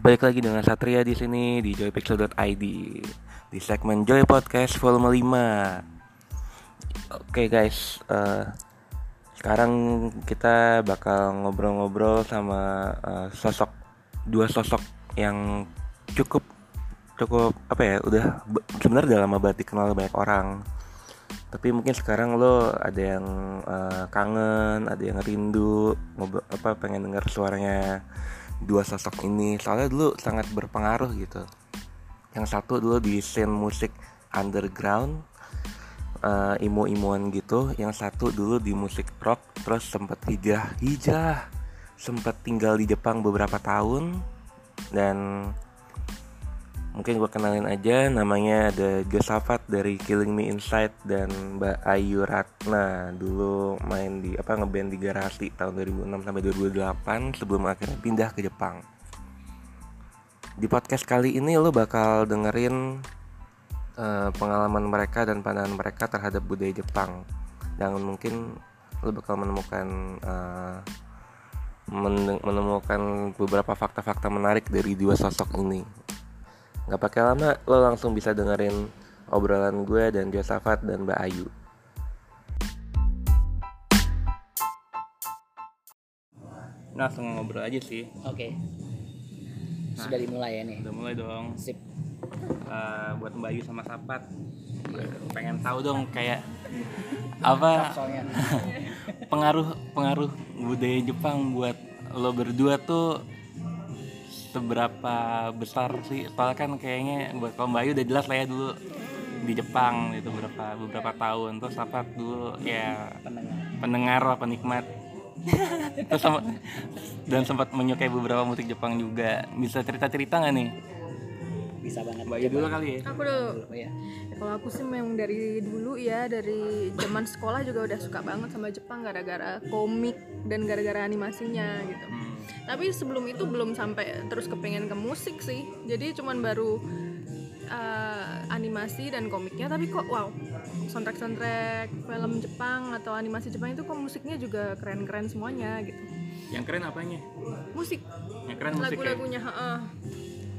Balik lagi dengan Satria di sini di joypixel.id di segmen Joy Podcast volume 5. Oke guys, uh, sekarang kita bakal ngobrol-ngobrol sama uh, sosok dua sosok yang cukup cukup apa ya udah sebenarnya udah lama banget dikenal banyak orang tapi mungkin sekarang lo ada yang uh, kangen ada yang rindu ngobrol apa pengen dengar suaranya dua sosok ini soalnya dulu sangat berpengaruh gitu. Yang satu dulu di scene musik underground uh, imo-imoan gitu. Yang satu dulu di musik rock terus sempat hijrah hijrah. Sempat tinggal di Jepang beberapa tahun dan mungkin gue kenalin aja namanya ada Josafat dari Killing Me Inside dan Mbak Ayu Ratna dulu main di apa ngeband di Garasi tahun 2006 sampai 2008 sebelum akhirnya pindah ke Jepang. Di podcast kali ini lo bakal dengerin uh, pengalaman mereka dan pandangan mereka terhadap budaya Jepang. Dan mungkin lo bakal menemukan uh, menemukan beberapa fakta-fakta menarik dari dua sosok ini Gak pakai lama lo langsung bisa dengerin obrolan gue dan Josafat dan Mbak Ayu. Langsung ngobrol aja sih. Oke. Okay. Nah, Sudah dimulai ya nih. Udah mulai dong. Sip. Uh, buat Mbak Ayu sama Sapat pengen tahu dong kayak apa pengaruh pengaruh budaya Jepang buat lo berdua tuh seberapa besar sih? Soalnya kan kayaknya buat kalau Mbak Ayu udah jelas lah ya dulu di Jepang itu beberapa beberapa tahun. Terus apa dulu? Ya pendengar, pendengar lah penikmat. Terus sama, dan sempat menyukai beberapa musik Jepang juga. Bisa cerita cerita nggak nih bisa banget Mbak dulu kali ya? Aku dulu ya. kalau aku sih memang dari dulu ya dari zaman sekolah juga udah suka banget sama Jepang gara-gara komik dan gara-gara animasinya gitu. Hmm. Tapi sebelum itu belum sampai terus kepengen ke musik sih. Jadi cuman baru uh, animasi dan komiknya. Tapi kok wow soundtrack soundtrack film Jepang atau animasi Jepang itu kok musiknya juga keren keren semuanya gitu. Yang keren apanya? Musik. Yang keren musik lagu-lagunya ya?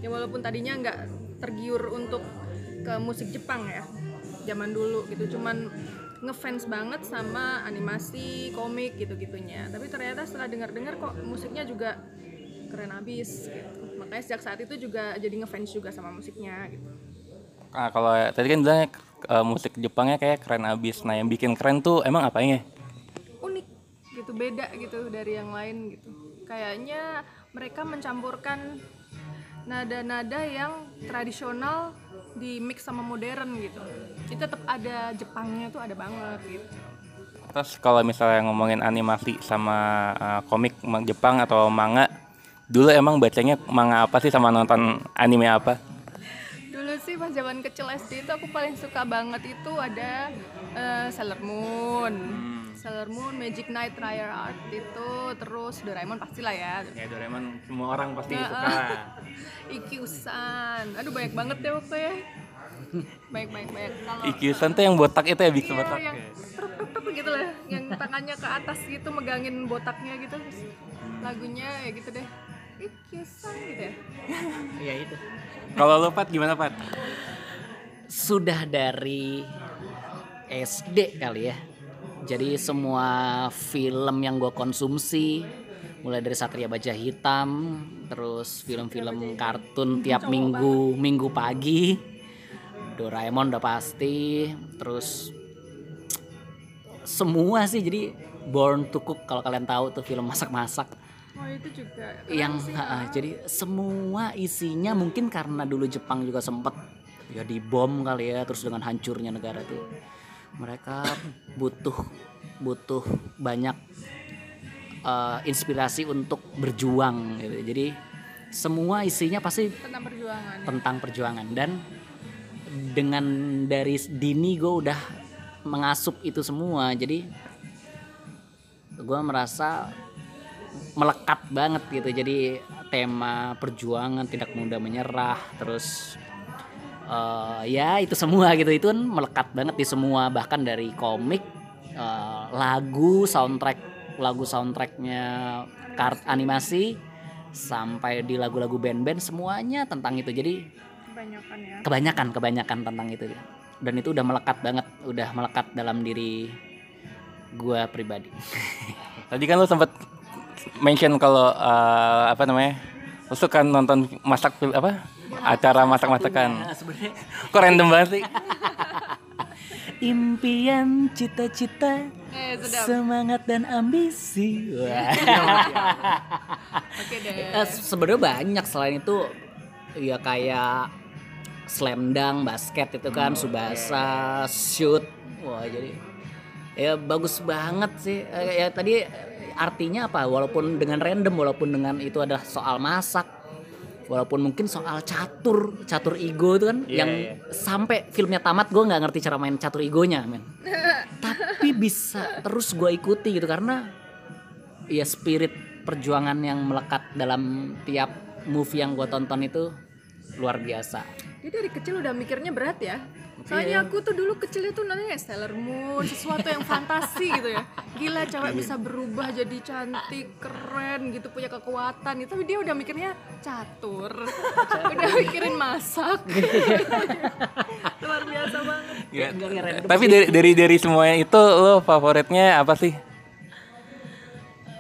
Ya walaupun tadinya nggak tergiur untuk ke musik Jepang ya zaman dulu gitu. Cuman ngefans banget sama animasi komik gitu-gitunya. Tapi ternyata setelah dengar-dengar kok musiknya juga keren abis gitu. Makanya sejak saat itu juga jadi ngefans juga sama musiknya gitu. Nah, kalau tadi kan bilangnya uh, musik Jepangnya kayak keren abis. Nah yang bikin keren tuh emang apanya unik gitu beda gitu dari yang lain gitu. Kayaknya mereka mencampurkan nada-nada yang tradisional di mix sama modern gitu. Itu tetap ada Jepangnya tuh ada banget gitu. Terus kalau misalnya ngomongin animasi sama uh, komik Jepang atau manga dulu emang bacanya manga apa sih sama nonton anime apa? Dulu sih pas zaman kecil SD itu aku paling suka banget itu ada uh, Sailor Moon. Hmm Sailor Moon, Magic Knight, Raya Art itu terus Doraemon pastilah ya. Ya Doraemon semua orang pasti nah, suka. Ikyusan, aduh banyak banget ya waktu ya. Baik baik baik. Kalau Ikyusan tuh yang botak itu ya bikin iya, botak. Yang truk gitu lah, yang tangannya ke atas gitu megangin botaknya gitu. Lagunya ya gitu deh. Ikyusan gitu ya. Iya itu. Kalau lo Pat gimana Pat? Sudah dari SD kali ya jadi semua film yang gue konsumsi mulai dari Satria Baja Hitam terus film-film kartun tiap minggu minggu pagi. Doraemon udah pasti terus semua sih. Jadi Born to Cook kalau kalian tahu tuh film masak-masak. Oh itu juga. Yang uh, jadi semua isinya mungkin karena dulu Jepang juga sempet ya dibom kali ya terus dengan hancurnya negara tuh mereka butuh butuh banyak uh, inspirasi untuk berjuang gitu. jadi semua isinya pasti tentang perjuangan. tentang perjuangan. Dan dengan dari dini gue udah mengasup itu semua jadi gue merasa melekat banget gitu. Jadi tema perjuangan tidak mudah menyerah terus uh, ya itu semua gitu itu kan melekat banget di semua bahkan dari komik uh, lagu soundtrack lagu soundtracknya kart animasi sampai di lagu-lagu band-band semuanya tentang itu jadi kebanyakan ya kebanyakan kebanyakan tentang itu dan itu udah melekat banget udah melekat dalam diri gua pribadi Tadi kan lu sempat mention kalau eh, apa namanya? Lu suka nonton masak fil- apa? Acara masak-masakan. Nah, sebenarnya. Kok random banget sih? impian cita-cita eh sedap. semangat dan ambisi. Wah. oke deh. Eh, sebenarnya banyak selain itu ya kayak slam dunk basket itu kan subasa shoot. Wah jadi ya bagus banget sih. Eh, ya tadi artinya apa? Walaupun dengan random walaupun dengan itu ada soal masak walaupun mungkin soal catur catur ego itu kan yang sampai filmnya tamat gue nggak ngerti cara main catur egonya men. Tapi bisa terus gue ikuti gitu karena ya spirit perjuangan yang melekat dalam tiap movie yang gue tonton itu luar biasa. Dia dari kecil udah mikirnya berat ya. Soalnya aku tuh dulu kecilnya tuh nanya Sailor Moon, sesuatu yang fantasi gitu ya. Gila cewek bisa berubah jadi cantik, keren gitu, punya kekuatan gitu. Tapi dia udah mikirnya catur. udah mikirin masak. Luar biasa banget. Random Tapi dari dari dari semuanya itu lo favoritnya apa sih?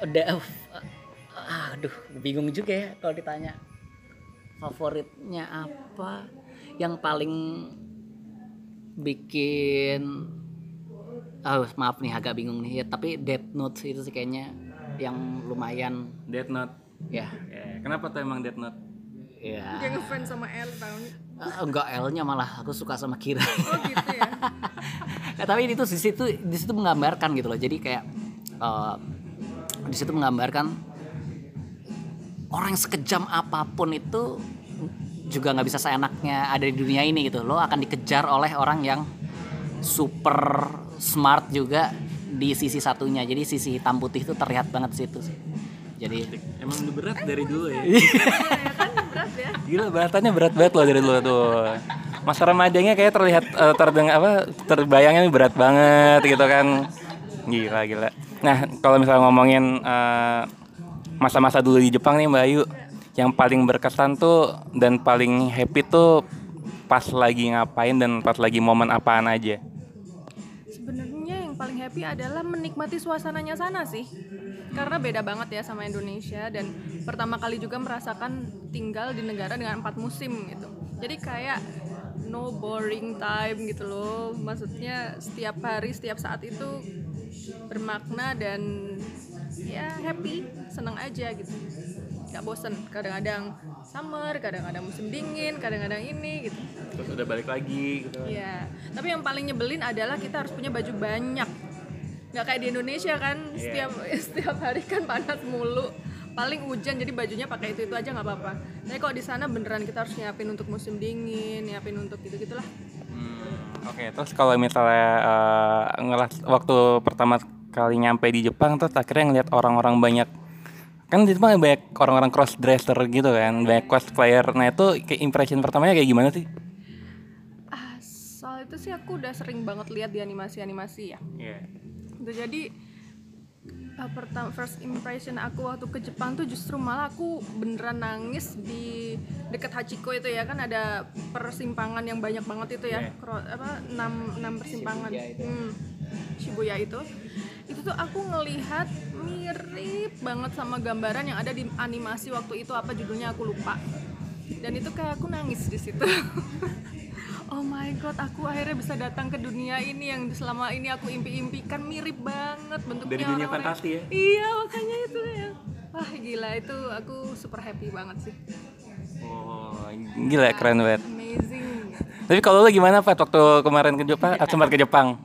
udah uh, aduh bingung juga ya kalau ditanya favoritnya apa yang paling bikin oh maaf nih agak bingung nih ya tapi Death Note itu sih kayaknya yang lumayan Death Note. ya kenapa tuh emang Death Note? ya Dia ngefans sama L tahun. Eh, enggak L-nya malah aku suka sama Kira Oh gitu ya. Ya, tapi itu di situ di situ menggambarkan gitu loh. Jadi kayak eh, di situ menggambarkan orang yang sekejam apa pun itu juga nggak bisa seenaknya ada di dunia ini gitu. Lo akan dikejar oleh orang yang super smart juga di sisi satunya. Jadi sisi hitam putih itu terlihat banget di situ sih. Jadi Emang udah berat dari dulu ya. ya kan berat ya. Gila bahasannya berat banget loh dari dulu tuh. Masa remajanya kayak terlihat eh, terdengar apa terbayangnya berat banget gitu kan. Gila gila. Nah kalau misalnya ngomongin eh, masa-masa dulu di Jepang nih Mbak Ayu, yang paling berkesan tuh dan paling happy tuh pas lagi ngapain dan pas lagi momen apaan aja. Sebenarnya yang paling happy adalah menikmati suasananya sana sih. Karena beda banget ya sama Indonesia dan pertama kali juga merasakan tinggal di negara dengan empat musim gitu. Jadi kayak no boring time gitu loh. Maksudnya setiap hari, setiap saat itu bermakna dan ya happy, seneng aja gitu. Gak bosen, kadang-kadang summer, kadang-kadang musim dingin, kadang-kadang ini gitu. Terus udah balik lagi gitu. Iya, tapi yang paling nyebelin adalah kita harus punya baju banyak. Nggak kayak di Indonesia kan, setiap setiap hari kan panas mulu. Paling hujan jadi bajunya pakai itu itu aja nggak apa-apa. Tapi kok di sana beneran kita harus nyiapin untuk musim dingin, nyiapin untuk gitu gitulah. Hmm, Oke, terus kalau misalnya eh, ngelas waktu pertama kali nyampe di Jepang terus akhirnya ngeliat orang-orang banyak kan di Jepang banyak orang-orang cross dresser gitu kan, banyak cosplayer. Nah itu kayak impression pertamanya kayak gimana sih? Ah, soal itu sih aku udah sering banget lihat di animasi-animasi ya. Iya. Gitu, jadi uh, pertama first impression aku waktu ke Jepang tuh justru malah aku beneran nangis di dekat Hachiko itu ya kan ada persimpangan yang banyak banget itu ya Iya. Kro- apa enam enam persimpangan Shibuya itu. Hmm, Shibuya itu itu tuh aku ngelihat mirip banget sama gambaran yang ada di animasi waktu itu apa judulnya aku lupa dan itu kayak aku nangis di situ oh my god aku akhirnya bisa datang ke dunia ini yang selama ini aku impi-impikan mirip banget bentuknya Dari dunia fantasi ya? iya makanya itu ya wah gila itu aku super happy banget sih Oh, gila keren banget. amazing Tapi kalau lu gimana Pak waktu kemarin ke Jepang, ah, sempat ke Jepang?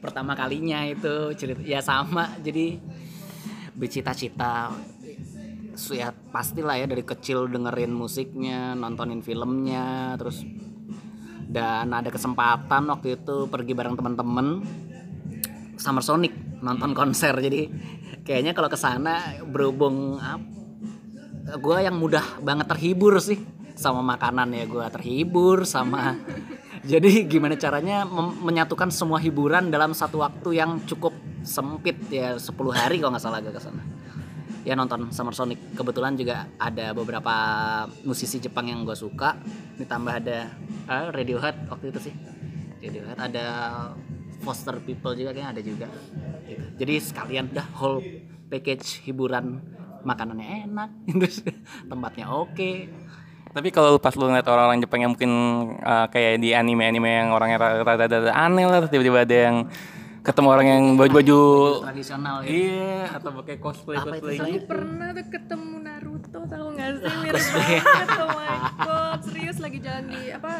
Pertama kalinya itu cerita ya sama. Jadi bercita-cita ya pastilah ya dari kecil dengerin musiknya nontonin filmnya terus dan ada kesempatan waktu itu pergi bareng teman-teman Summer Sonic nonton konser. Jadi kayaknya kalau ke sana berhubung gue yang mudah banget terhibur sih sama makanan ya. Gue terhibur sama jadi gimana caranya menyatukan semua hiburan dalam satu waktu yang cukup sempit ya 10 hari kalau nggak salah ke sana. Ya nonton Summer Sonic. Kebetulan juga ada beberapa musisi Jepang yang gue suka. Ditambah ada ah, Radiohead waktu itu sih. Radiohead ada Foster People juga kayaknya ada juga. Gitu. jadi sekalian dah whole package hiburan. Makanannya enak tempatnya oke Tapi kalau pas lu ngeliat orang-orang Jepang yang mungkin uh, kayak di anime-anime yang orangnya rada-rada aneh lah, tiba-tiba ada yang ketemu orang yang baju-baju tradisional gitu. iya atau pakai cosplay Apa itu? cosplay? Aku pernah tuh ketemu Naruto tahu nggak sih? Mirip banget oh my god. Serius lagi jalan di apa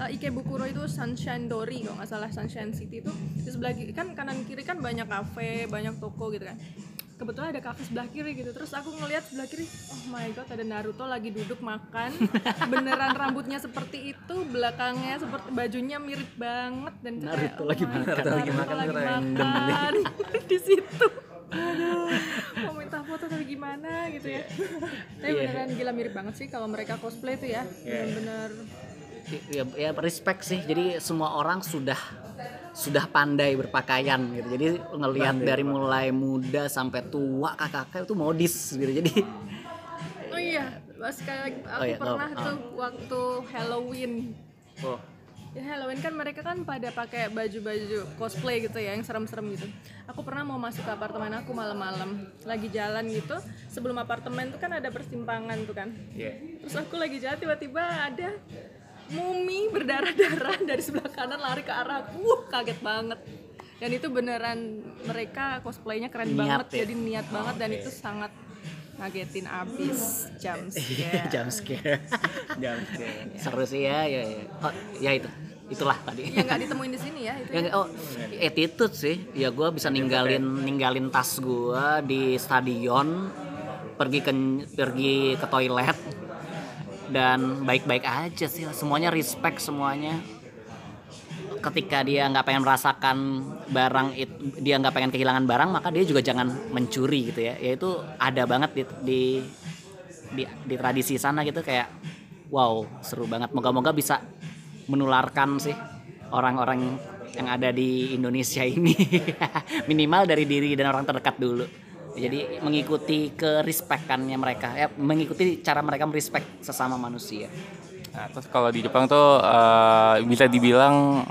uh, Ikebukuro itu Sunshine Dori kalau nggak salah Sunshine City itu di sebelah kan kanan kiri kan banyak kafe banyak toko gitu kan kebetulan ada kafe sebelah kiri gitu. Terus aku ngelihat sebelah kiri oh my god ada Naruto lagi duduk makan. Beneran rambutnya seperti itu belakangnya seperti bajunya mirip banget dan kayak, Naruto oh lagi makan. Naruto lagi Naruto makan, lagi makan di situ. Aduh, mau minta foto tapi gimana gitu ya. Tapi beneran gila mirip banget sih kalau mereka cosplay tuh ya. Bener-bener ya, ya respect sih. Jadi semua orang sudah sudah pandai berpakaian gitu. Jadi ngelihat dari mulai muda sampai tua kakak-kakak itu modis gitu. Jadi oh iya pas kayak aku Oh iya, pernah oh, tuh waktu Halloween. Oh. Ya Halloween kan mereka kan pada pakai baju-baju cosplay gitu ya yang serem-serem gitu. Aku pernah mau masuk ke apartemen aku malam-malam lagi jalan gitu. Sebelum apartemen tuh kan ada persimpangan tuh kan. Iya. terus aku lagi jalan tiba-tiba ada mumi berdarah-darah dari sebelah kanan lari ke arah aku. Wuh, kaget banget. Dan itu beneran mereka cosplaynya keren Niat banget ya? jadi niat banget dan itu sangat ngagetin abis jam scare. jam scare. Jam scare. seru sih ya ya ya. Oh, ya itu. Itulah tadi. Ya nggak ditemuin di sini ya itu Ya, oh, attitude sih. Ya gue bisa ninggalin ninggalin tas gue di stadion, pergi ke pergi ke toilet dan baik-baik aja sih. Semuanya respect semuanya. Ketika dia nggak pengen merasakan barang it- dia nggak pengen kehilangan barang, maka dia juga jangan mencuri gitu ya. Ya itu ada banget di di di, di tradisi sana gitu kayak wow seru banget. Moga-moga bisa menularkan sih orang-orang yang ada di Indonesia ini minimal dari diri dan orang terdekat dulu jadi mengikuti kerespekannya mereka ya mengikuti cara mereka merespek sesama manusia Nah, terus kalau di Jepang tuh eh, bisa dibilang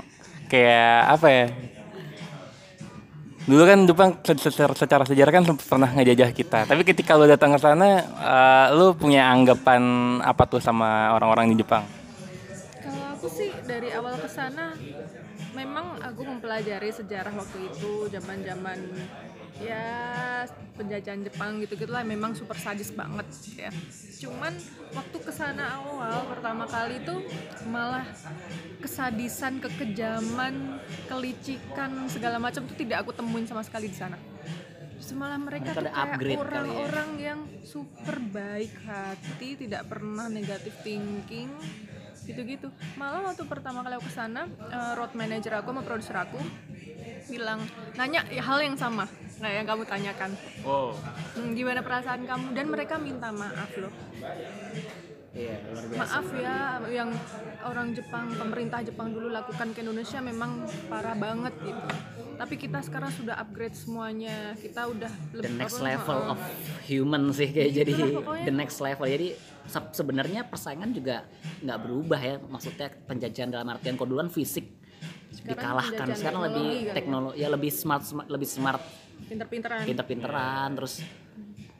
kayak apa ya? Dulu kan Jepang se- se- secara sejarah kan pernah ngejajah kita. Tapi ketika lu datang ke sana, eh, lu punya anggapan apa tuh sama orang-orang di Jepang? Kalau aku sih dari awal ke sana memang aku mempelajari sejarah waktu itu zaman-zaman ya penjajahan Jepang gitu gitulah memang super sadis banget ya. Cuman waktu ke sana awal pertama kali itu malah kesadisan, kekejaman, kelicikan segala macam tuh tidak aku temuin sama sekali di sana. Malah mereka Mereka tuh kayak ya. orang-orang yang super baik hati, tidak pernah negatif thinking gitu-gitu malah waktu pertama kali aku ke sana eh, road manager aku sama produser aku bilang nanya ya, hal yang sama nah yang kamu tanyakan. Oh. "Hmm, gimana perasaan kamu? Dan mereka minta maaf loh. Iya luar biasa. Maaf ya yang orang Jepang pemerintah Jepang dulu lakukan ke Indonesia memang parah banget gitu. Tapi kita sekarang sudah upgrade semuanya. Kita udah the next apa, level uh, of human sih kayak jadi Itulah pokoknya. the next level. Jadi se- sebenarnya persaingan juga nggak berubah ya. Maksudnya penjajahan dalam artian duluan fisik dikalahkan. penjajahan sekarang lebih teknologi ya. teknologi ya lebih smart, smart lebih smart. Pinter-pinteran. Pinter-pinteran terus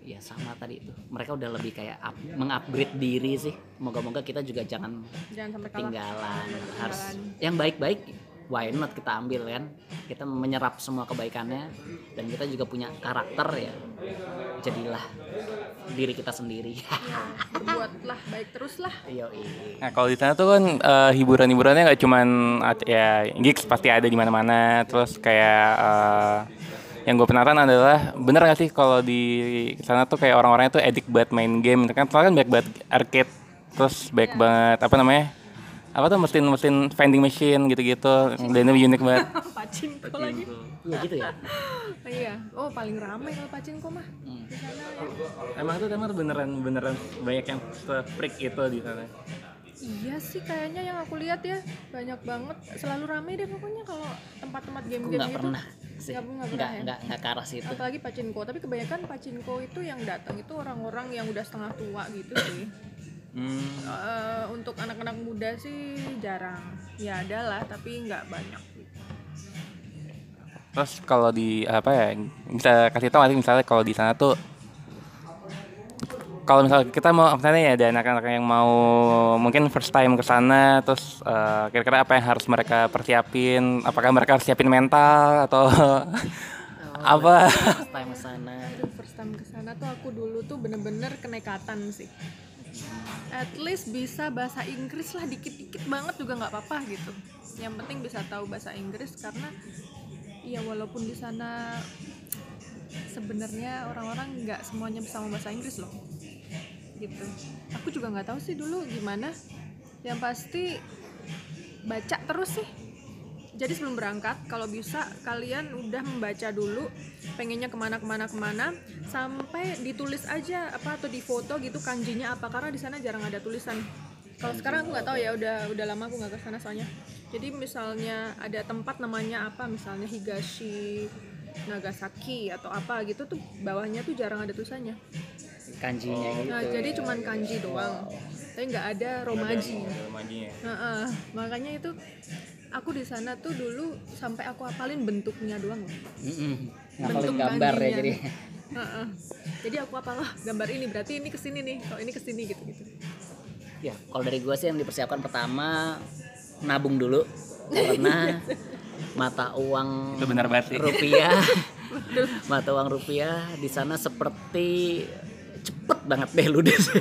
ya sama tadi itu. Mereka udah lebih kayak up, mengupgrade diri sih. Moga-moga kita juga jangan jangan sampai ketinggalan. Harus yang baik-baik why not kita ambil kan kita menyerap semua kebaikannya dan kita juga punya karakter ya jadilah diri kita sendiri ya, berbuatlah baik terus lah Yoi. Nah kalau di sana tuh kan eh, hiburan-hiburannya nggak cuman ya gigs pasti ada di mana-mana. Terus kayak eh, yang gue penasaran adalah bener gak sih kalau di sana tuh kayak orang-orangnya tuh edik banget main game. Kan soalnya kan banyak banget arcade, terus banyak banget apa namanya? Apa tuh mesin-mesin vending machine gitu-gitu. Dan itu unik banget. pachinko lagi iya gitu ya iya oh paling ramai kalau pachinko mah Hmm. di sana ya. Emang tuh emang beneran beneran banyak yang freak itu di sana. iya sih kayaknya yang aku lihat ya banyak banget selalu ramai deh pokoknya kalau tempat-tempat game-game nggak itu pernah sih Nggak- nggak nggak pernah ya? nggak nggak ke arah situ apalagi pacinko tapi kebanyakan pacinko itu yang datang itu orang-orang yang udah setengah tua gitu sih Hmm. Eh, untuk anak-anak muda sih jarang. Ya ada lah tapi nggak banyak. Terus kalau di apa ya bisa kasih tahu nanti misalnya kalau di sana tuh kalau misalnya kita mau misalnya ya ada anak-anak yang mau mungkin first time ke sana terus eh, kira-kira apa yang harus mereka persiapin? Apakah mereka harus siapin mental atau apa? first time ke sana. First time ke sana tuh aku dulu tuh bener-bener kenekatan sih at least bisa bahasa Inggris lah dikit-dikit banget juga nggak apa-apa gitu. Yang penting bisa tahu bahasa Inggris karena ya walaupun di sana sebenarnya orang-orang nggak semuanya bisa ngomong bahasa Inggris loh gitu. Aku juga nggak tahu sih dulu gimana. Yang pasti baca terus sih jadi sebelum berangkat kalau bisa kalian udah membaca dulu pengennya ke mana ke mana ke mana sampai ditulis aja apa atau di foto gitu kanjinya apa karena di sana jarang ada tulisan. Kalau sekarang aku nggak tahu ya udah udah lama aku nggak ke sana soalnya. Jadi misalnya ada tempat namanya apa misalnya Higashi Nagasaki atau apa gitu tuh bawahnya tuh jarang ada tulisannya. Kanjinya gitu. nah jadi cuman kanji doang. Tapi nggak ada romaji. Heeh, makanya itu aku di sana tuh dulu sampai aku hafalin bentuknya doang loh. Mm-mm. Bentuk gambar ya jadi. Heeh. Jadi aku apa lah gambar ini berarti ini ke sini nih, kalau ini ke sini gitu gitu. ya kalau dari gue sih yang dipersiapkan pertama nabung dulu. Karena mata uang itu benar banget sih. rupiah. Mata uang rupiah di sana seperti cepet banget deh ludes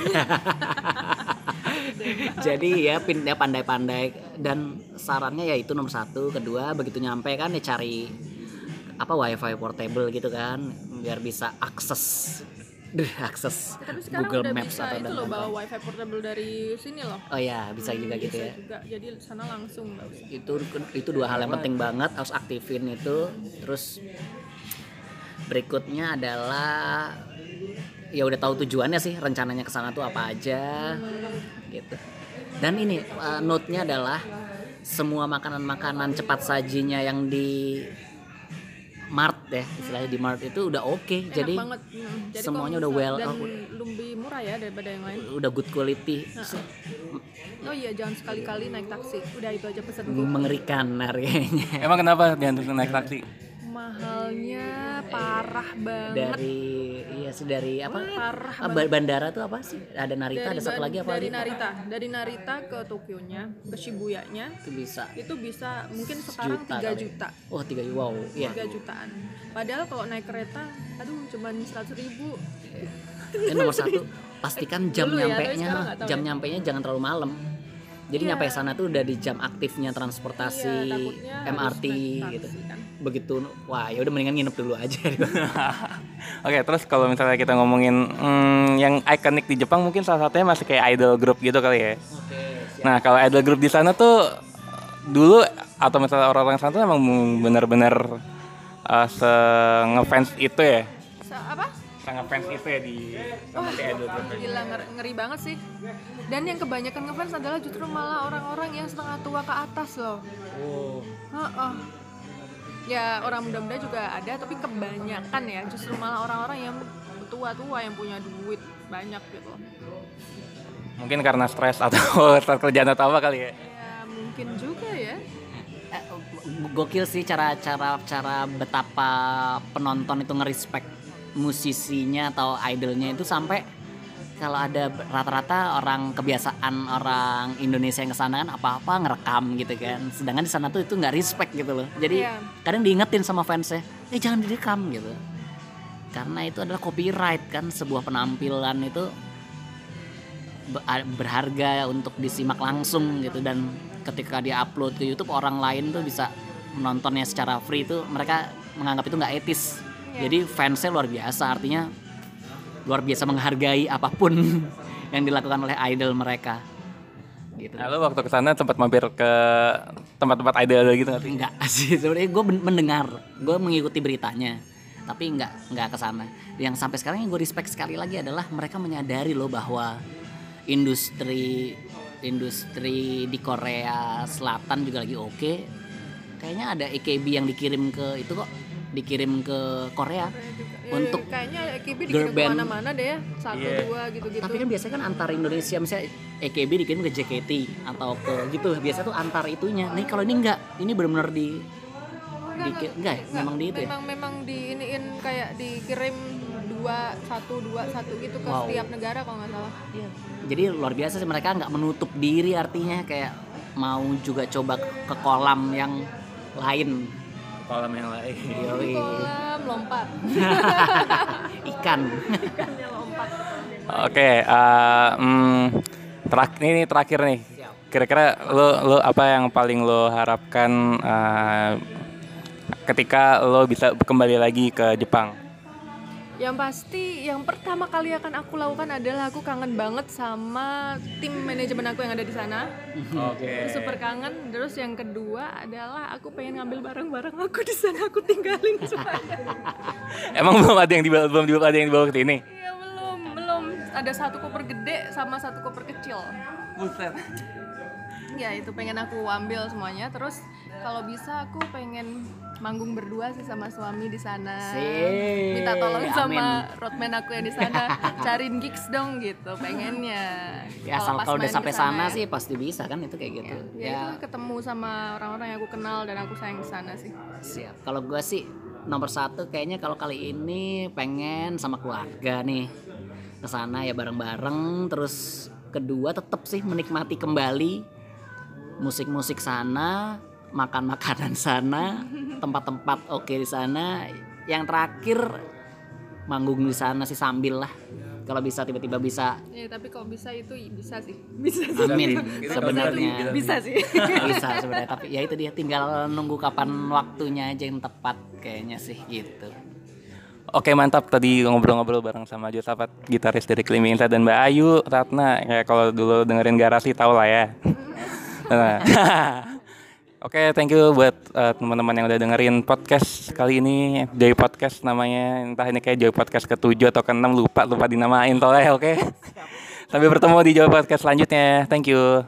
jadi ya pindah pandai-pandai. Dan sarannya ya itu nomor satu. Kedua begitu nyampe kan ya cari apa wifi portable gitu kan. Biar bisa akses. Duh, akses Ya, tapi Google udah Maps bisa atau itu dan loh bawa wifi portable dari sini loh. oh ya bisa juga gitu Bisa ya. juga. Jadi sana langsung usah. itu itu dua hal yang penting banget harus aktifin itu. Terus berikutnya adalah ya udah tahu tujuannya sih rencananya ke sana tuh apa aja gitu dan ini uh, note-nya adalah semua makanan-makanan cepat sajinya yang di Mart ya istilahnya di Mart itu udah oke Enak jadi banget. Hmm. Jadi semuanya udah well dan oh, lebih murah ya daripada yang lain. udah good quality Oh iya jangan sekali-kali naik taksi. Udah itu aja pesan mengerikan harganya emang kenapa dia untuk naik taksi Mahalnya parah banget. dari sih dari apa? Parah Ah, ba- bandara tuh apa sih? Ada Narita dari ada satu lagi apa dari lagi? Narita dari Narita ke Tokyo-nya ke Shibuya-nya. Itu bisa. Itu bisa mungkin sekarang Sejuta 3 kali. juta. Oh tiga wow iya. 3 jutaan. Padahal kalau naik kereta aduh cuman 100 ribu. Ini nomor satu. Pastikan jam Dulu ya, tapi nyampe nya tahu jam ya. nyampe nya jangan terlalu malam jadi Iya. nyampe sana tuh udah di jam aktifnya transportasi harus MRT gitu kan. begitu wah ya udah mendingan nginep dulu aja Oke, terus kalau misalnya kita ngomongin hmm, yang ikonik di Jepang mungkin salah satunya masih kayak idol group gitu kali ya. oke Nah, kalau idol group di sana tuh dulu atau misalnya orang-orang sana tuh emang benar-benar uh, se ngefans itu ya. Sa- apa Se ngefans itu ya di sama si idol group. gila ngeri, ngeri banget sih dan yang kebanyakan ngefans adalah justru malah orang-orang yang setengah tua ke atas loh oh Heeh. ya orang muda-muda juga ada tapi kebanyakan ya justru malah orang-orang yang tua-tua yang punya duit banyak gitu Mungkin karena stres atau stres kerjaan atau apa kali ya. ya mungkin juga ya Eh, gokil sih cara cara cara betapa penonton itu ngerespek musisinya atau idolnya itu sampai kalau ada rata-rata orang kebiasaan orang Indonesia yang ke sana kan apa-apa ngerekam gitu kan. Sedangkan di sana tuh itu nggak respect gitu loh. Jadi Iya. kadang diingetin sama fansnya eh jangan direkam gitu. Karena itu adalah copyright kan sebuah penampilan itu berharga untuk disimak langsung gitu. Dan ketika dia upload ke YouTube orang lain tuh bisa menontonnya secara free itu mereka menganggap itu nggak etis Iya. jadi fansnya luar biasa artinya luar biasa menghargai apa pun yang dilakukan oleh idol mereka. Gitu. Nah, lu waktu ke sana sempat mampir ke tempat-tempat idol gitu nggak sih? enggak sih sebenarnya gue mendengar gue mengikuti beritanya tapi enggak enggak ke sana. Yang sampai sekarang yang gue respect sekali lagi adalah mereka menyadari loh bahwa industri industri di Korea Selatan juga lagi oke. Kayaknya ada EKB yang dikirim ke itu kok dikirim ke Korea juga. Ya, Untuk kayaknya AKB dikirim band. ke mana-mana deh ya satu Iya. dua gitu-gitu tapi kan biasanya kan antar Indonesia misalnya EKB dikirim ke JKT atau ke gitu biasa tuh antar itunya nih kalau ini enggak ini benar-benar di Enggak, Dikit- enggak, enggak ya? Memang di itu ya? memang memang diiniin kayak dikirim dua satu dua satu gitu ke Wow. setiap negara kalau nggak salah jadi luar biasa sih mereka nggak menutup diri artinya kayak mau juga coba ke kolam yang lain kolam yang lain Yoi. kolam lompat ikan ikannya lompat Oke, eh, hmm, terak- ini terakhir nih. Kira-kira lo lo apa yang paling lo harapkan eh, ketika lo bisa kembali lagi ke Jepang? Yang pasti yang pertama kali akan aku lakukan adalah aku kangen banget sama tim manajemen aku yang ada di sana. Oke. Aku super kangen. Terus yang kedua adalah aku pengen ngambil barang-barang aku di sana. Aku tinggalin semuanya Emang belum ada yang dibawa belum ada yang dibawa ke sini? Iya belum. Belum. Ada satu koper gede sama satu koper kecil. Buset. Ya itu pengen aku ambil semuanya. Terus kalau bisa aku pengen manggung berdua sih sama suami di sana. Minta tolong Amin. sama roadman aku yang di sana. Cariin gigs dong gitu pengennya. Ya asal pas kalau udah main sampai sana. ya. sih pasti bisa kan itu kayak gitu. Ya, itu ketemu sama orang-orang yang aku kenal dan aku sayang di sana sih. Siap. Kalau gue sih nomor satu kayaknya kalau kali ini pengen sama keluarga nih. Ke sana ya bareng-bareng. Terus kedua tetap sih menikmati kembali musik-musik sana, makan makanan sana, tempat-tempat oke di sana. Yang terakhir manggung di sana sih sambil lah. Kalau bisa tiba-tiba bisa. Ya tapi kalau bisa itu bisa sih. Bisa sih. Amin. Sebenarnya bisa sih. bisa sebenarnya tapi ya itu dia tinggal nunggu kapan waktunya aja yang tepat kayaknya sih gitu. Oke mantap. Tadi ngobrol-ngobrol bareng sama Josafat gitaris dari Inside dan Mbak Ayu Ratna. Kayak kalau dulu dengerin garasi tau lah ya. Nah. Oke thank you buat uh, teman-teman yang udah dengerin podcast kali ini Joy Podcast namanya entah ini kayak Joy Podcast ke-7 atau ke-6 lupa lupa dinamain toleh oke. Sampai bertemu di Joy Podcast selanjutnya. Thank you.